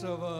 svētā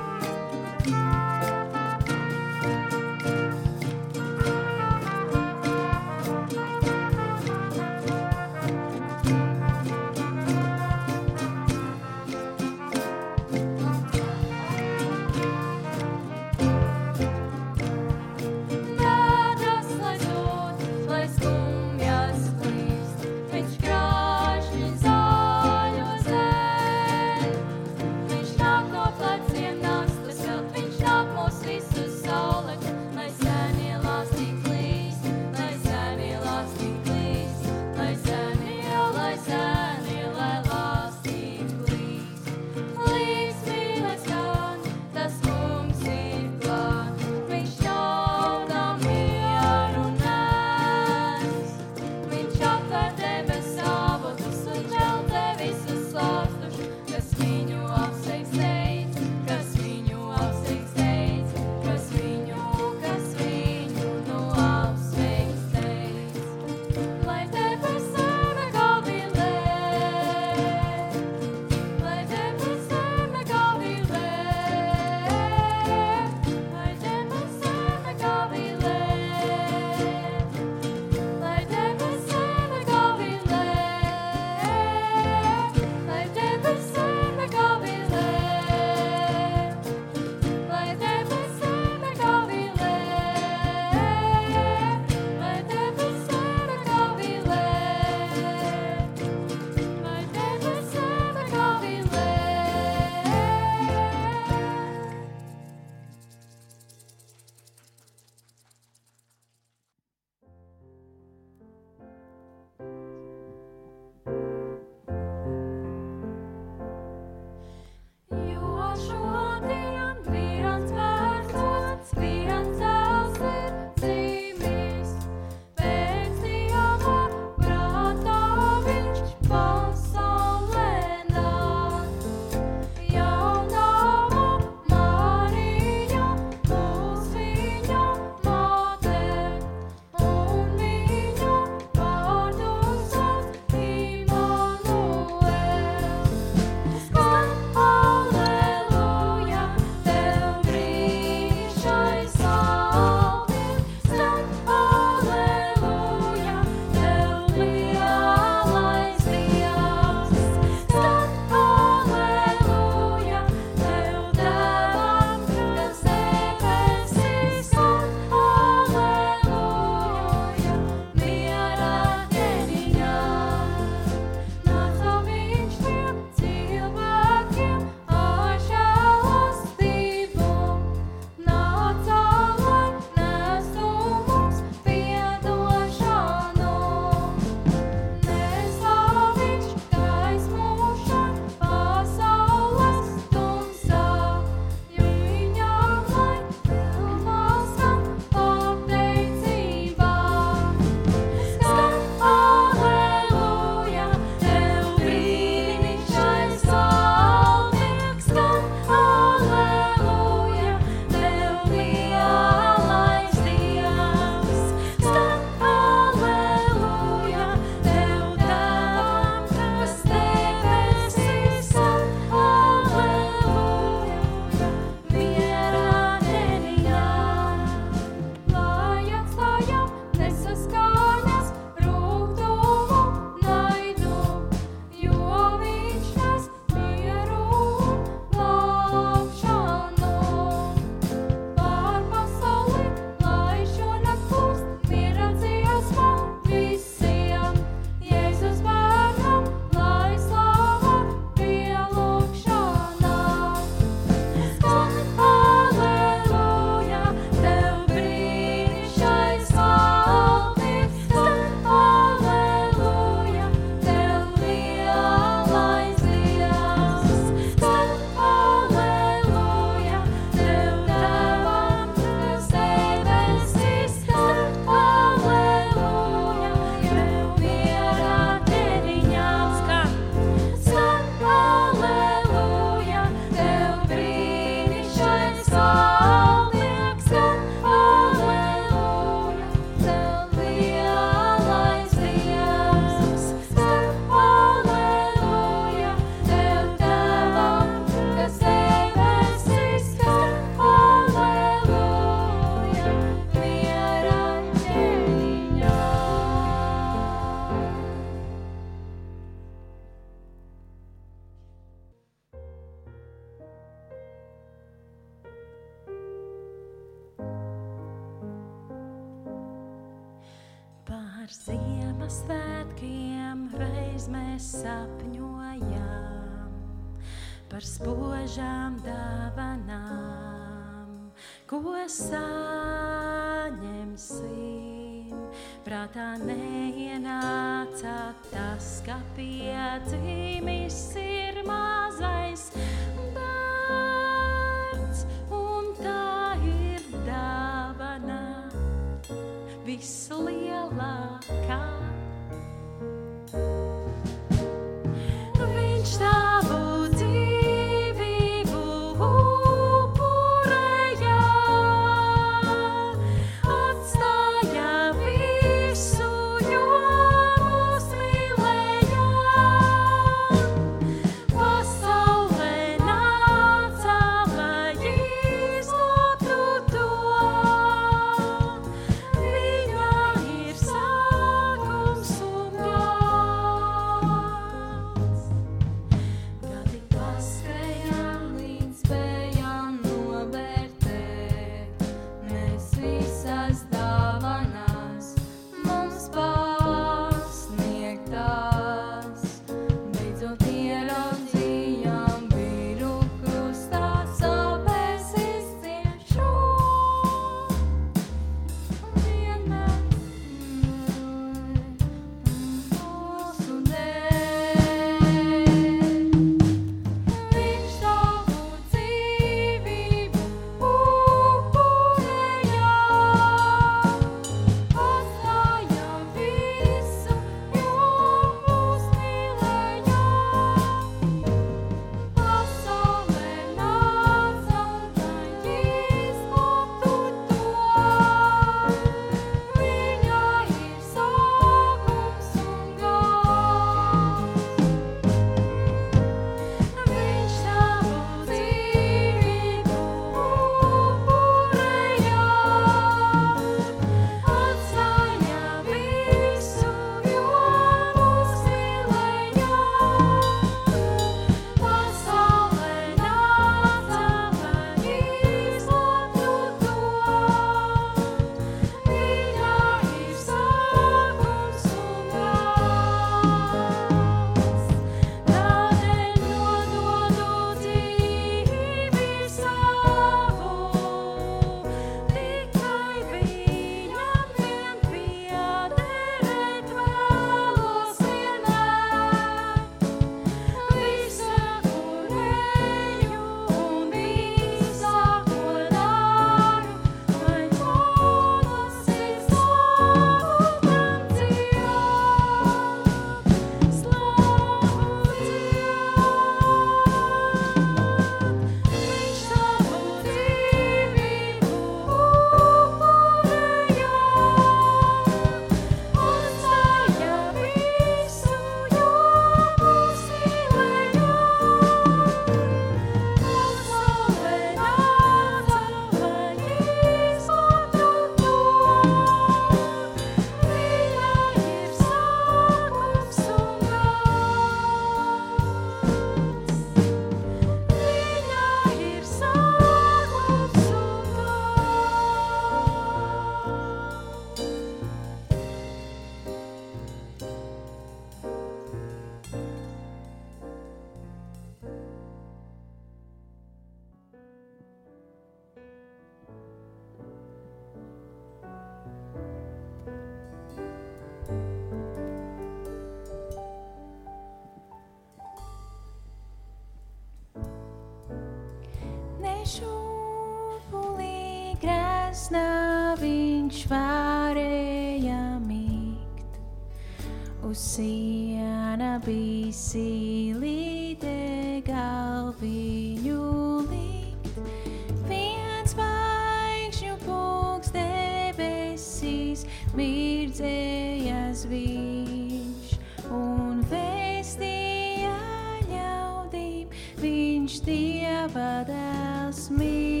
viņš dieva dēls mirš.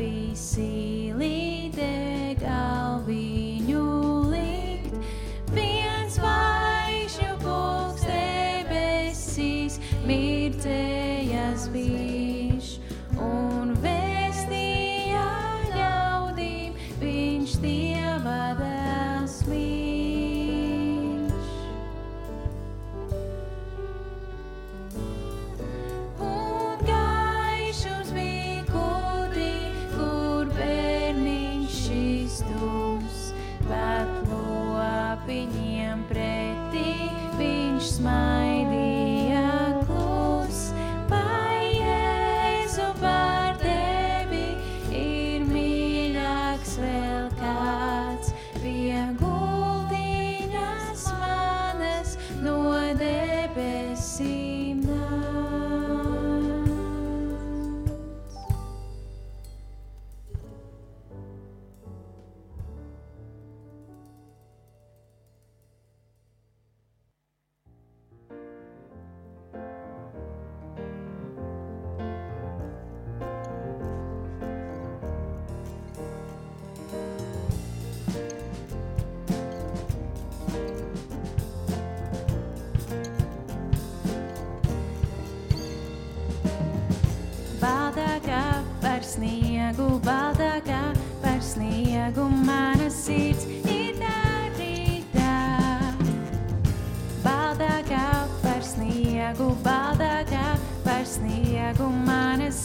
we see.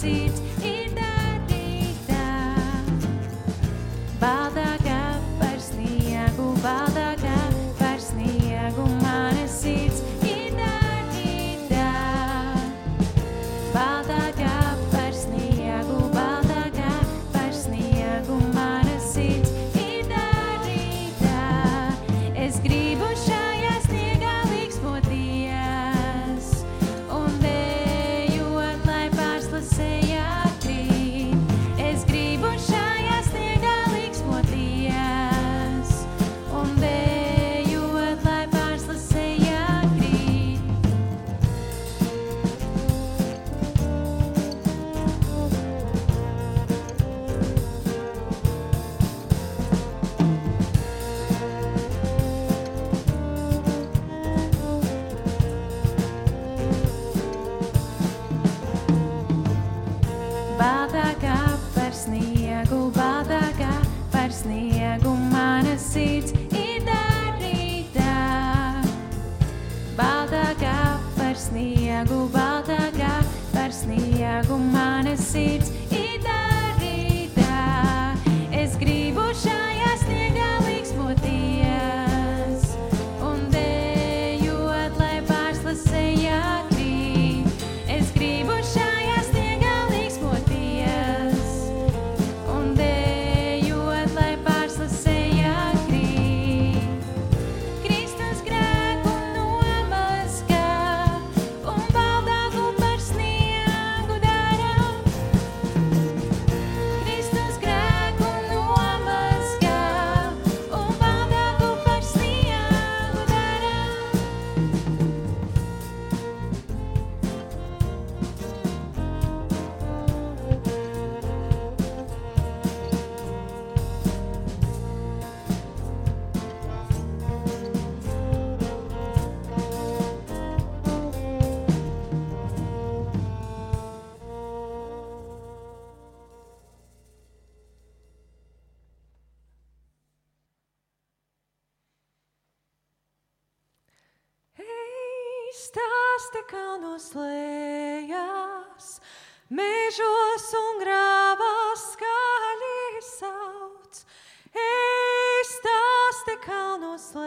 seat. stāsta kalnos lējās, mežos un grāvās skaļi sauc. Ei, stāsta kalnos lējās.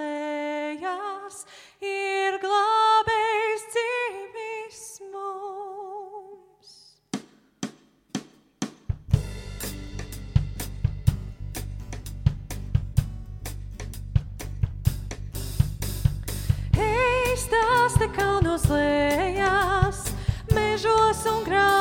te kalnos lējās, mežos un grāmatās.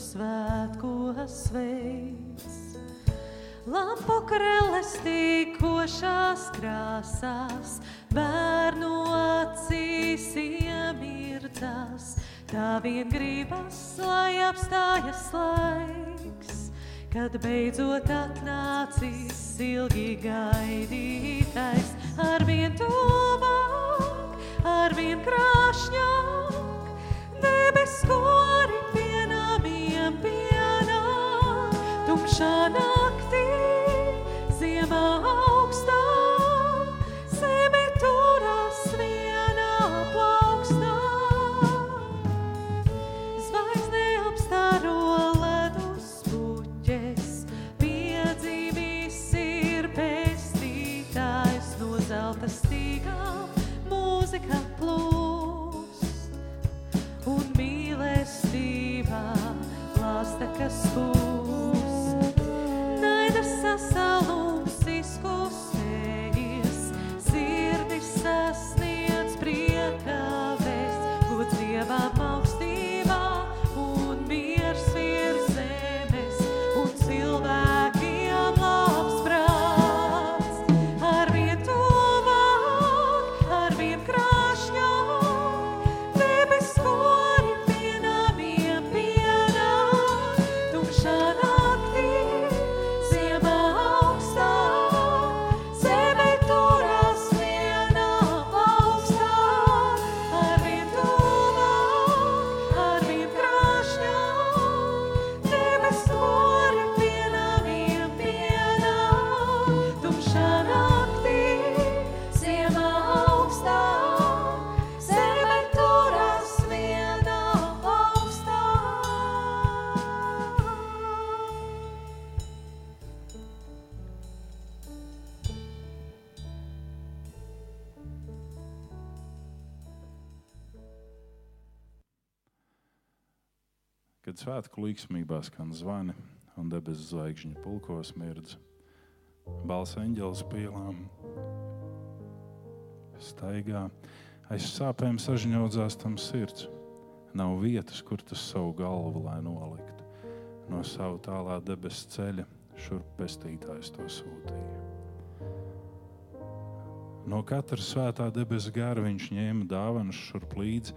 Svētkos veids. Lampu krelles tīkošās krāsās, bērnu acīs iemirdzās. Tā vien gribas, lai apstājas laiks, kad beidzot atnācis ilgi gaidītais. Arvien tuvāk, arvien krāšņāk, debes skori Tumšā naktī, Kad svētku līksmībā skan zvani un debesu zvaigžņu pulkos mirdz, balss eņģelis pielām staigā, aiz sāpēm sažņaudzās tam sirds. Nav vietas, kur tas savu galvu lai noliktu. No savu tālā debesu ceļa šurp pestītājs to sūtīja. No katra svētā debesu gara viņš ņēma dāvanas šurp līdzi,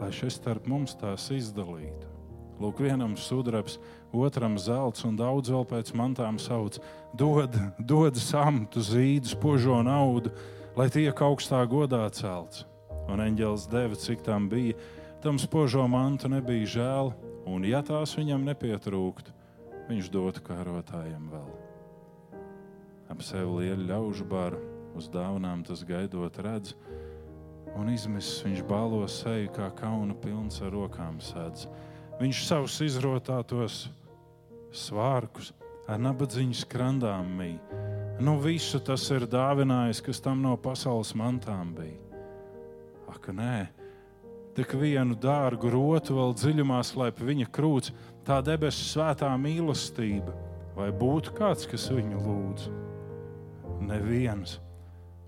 lai šis starp mums tās izdalītu. Lūk, vienam sudrabs, otram zelts un daudz vēl pēc mantām sauc: dod, dod samtu, zīdu, spožo naudu, lai tiek augstā godā celts. Un eņģēlis deva, cik tam bija, tam spožo mantu nebija žēl, un ja tās viņam nepietrūktu, viņš dotu kārotājiem vēl. Ap sevi lielu ļaužu baru, uz dāvanām tas gaidot redz, un izmisis viņš bālo seju, kā kauna pilns ar rokām sēdz. Viņš savus izrotātos svārkus ar nabadzīņu skrandām mīja. Nu, visu tas ir dāvinājis, kas tam no pasaules mantām bija. Ak, nē, tik vienu dārgu rotu vēl dziļumā slēp viņa krūts, tā debesu svētā mīlestība. Vai būtu kāds, kas viņu lūdz? Neviens.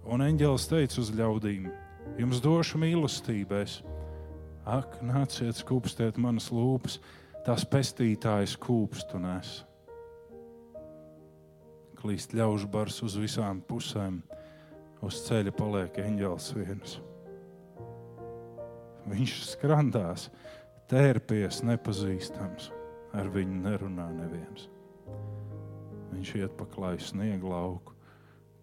Un eņģēlis teica uz ļaudīm: Jums došu mīlestības. Ak, nāciet, skūpstiet manas lūpas, tās pestītājas kūpstu nes. Klīst ļaužu bars uz visām pusēm, uz ceļa paliek eņģēlis viens. Viņš skrandās, tērpies nepazīstams, ar viņu nerunā neviens. Viņš iet pa klaju sniegu lauku,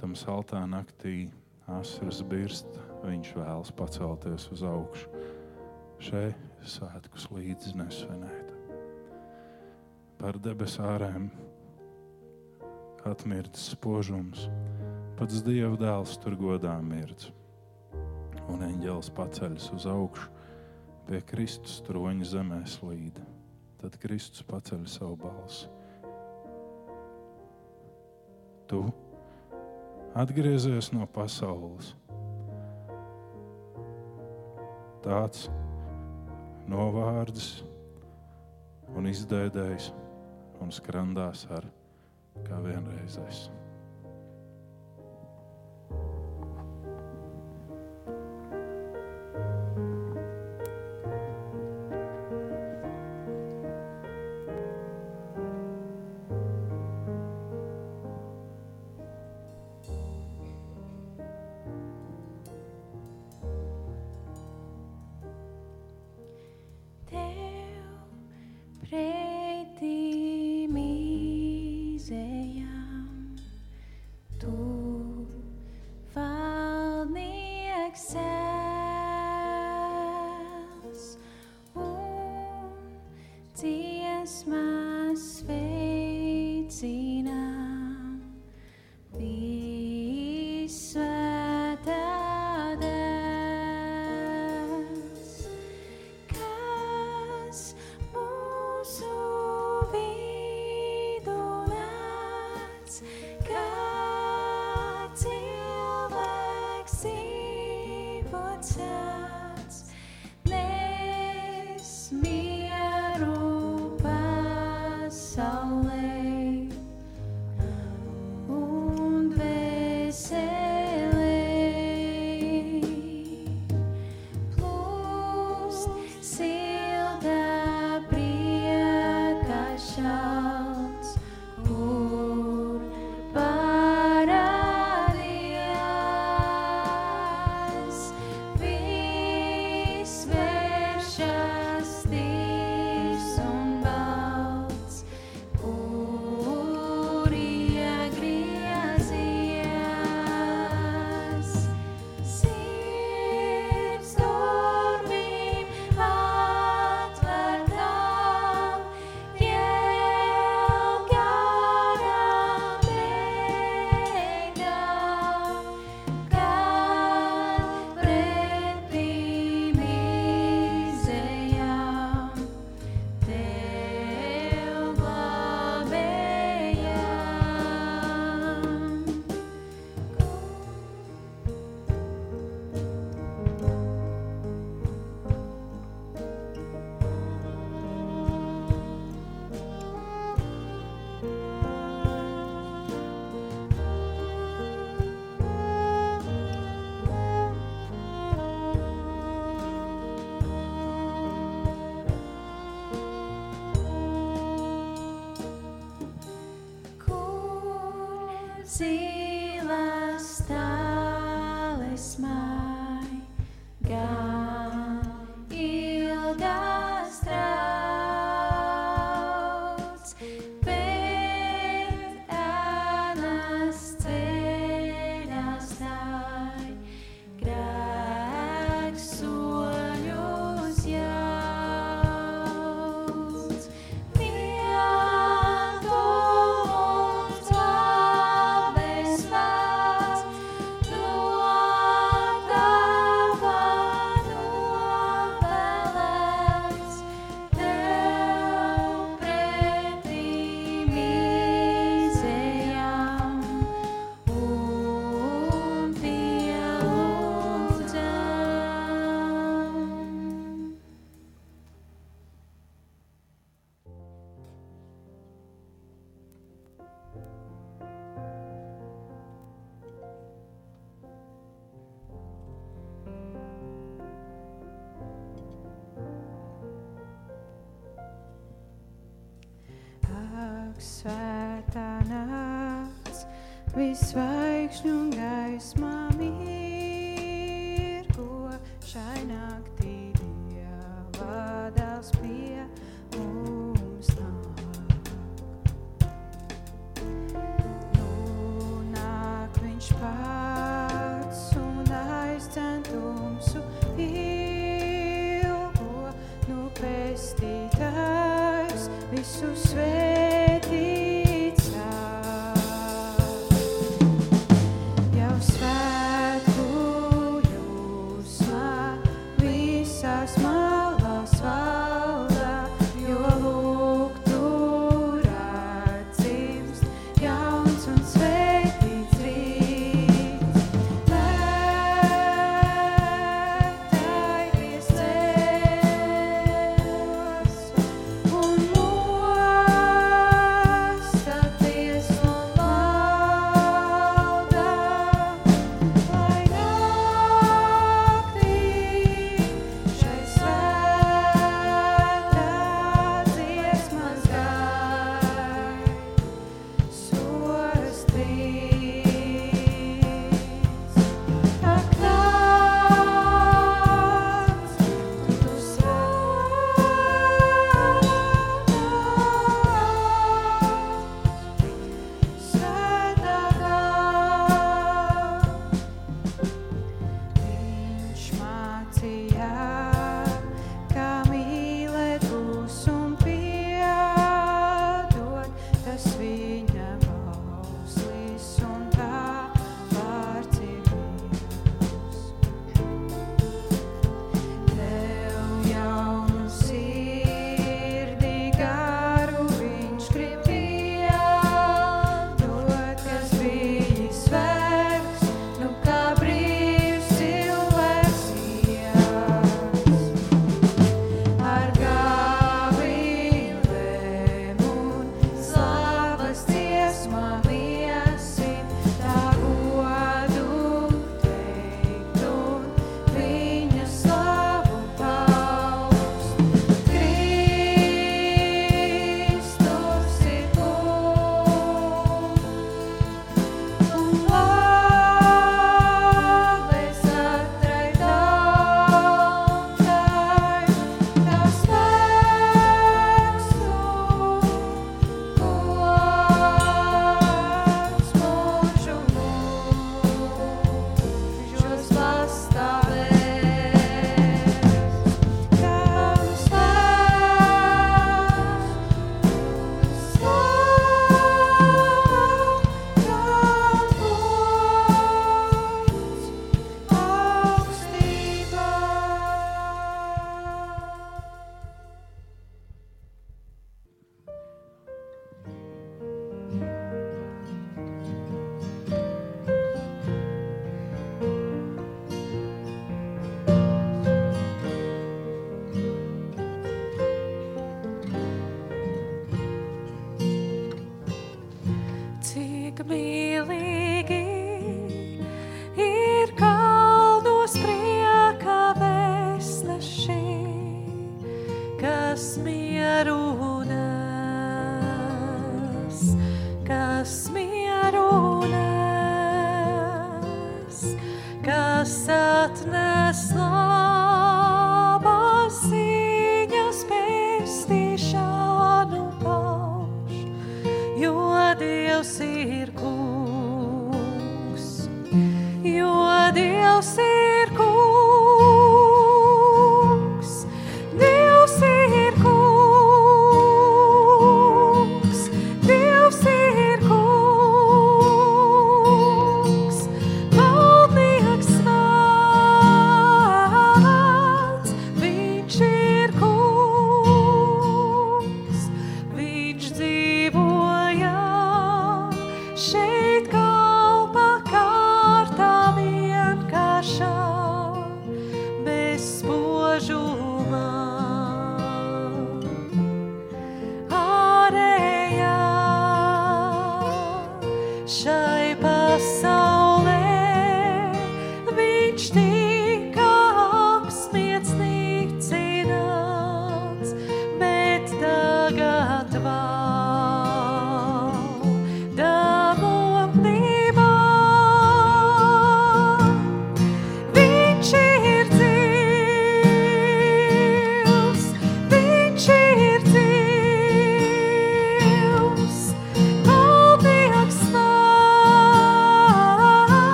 tam saltā naktī asaras birst, viņš vēlas pacelties uz augšu. Šeit svētkus līdzi nesvinēt. Par debesārēm atmirdz spožums, pats Dieva dēls tur godā mirdz. Un eņģēlis paceļas uz augšu, pie Kristus troņa zemē slīd. Tad Kristus paceļ savu balsi. Tu atgriezies no pasaules. Tāds novārds un izdēdējis un skrandās ar kā vienreizējs.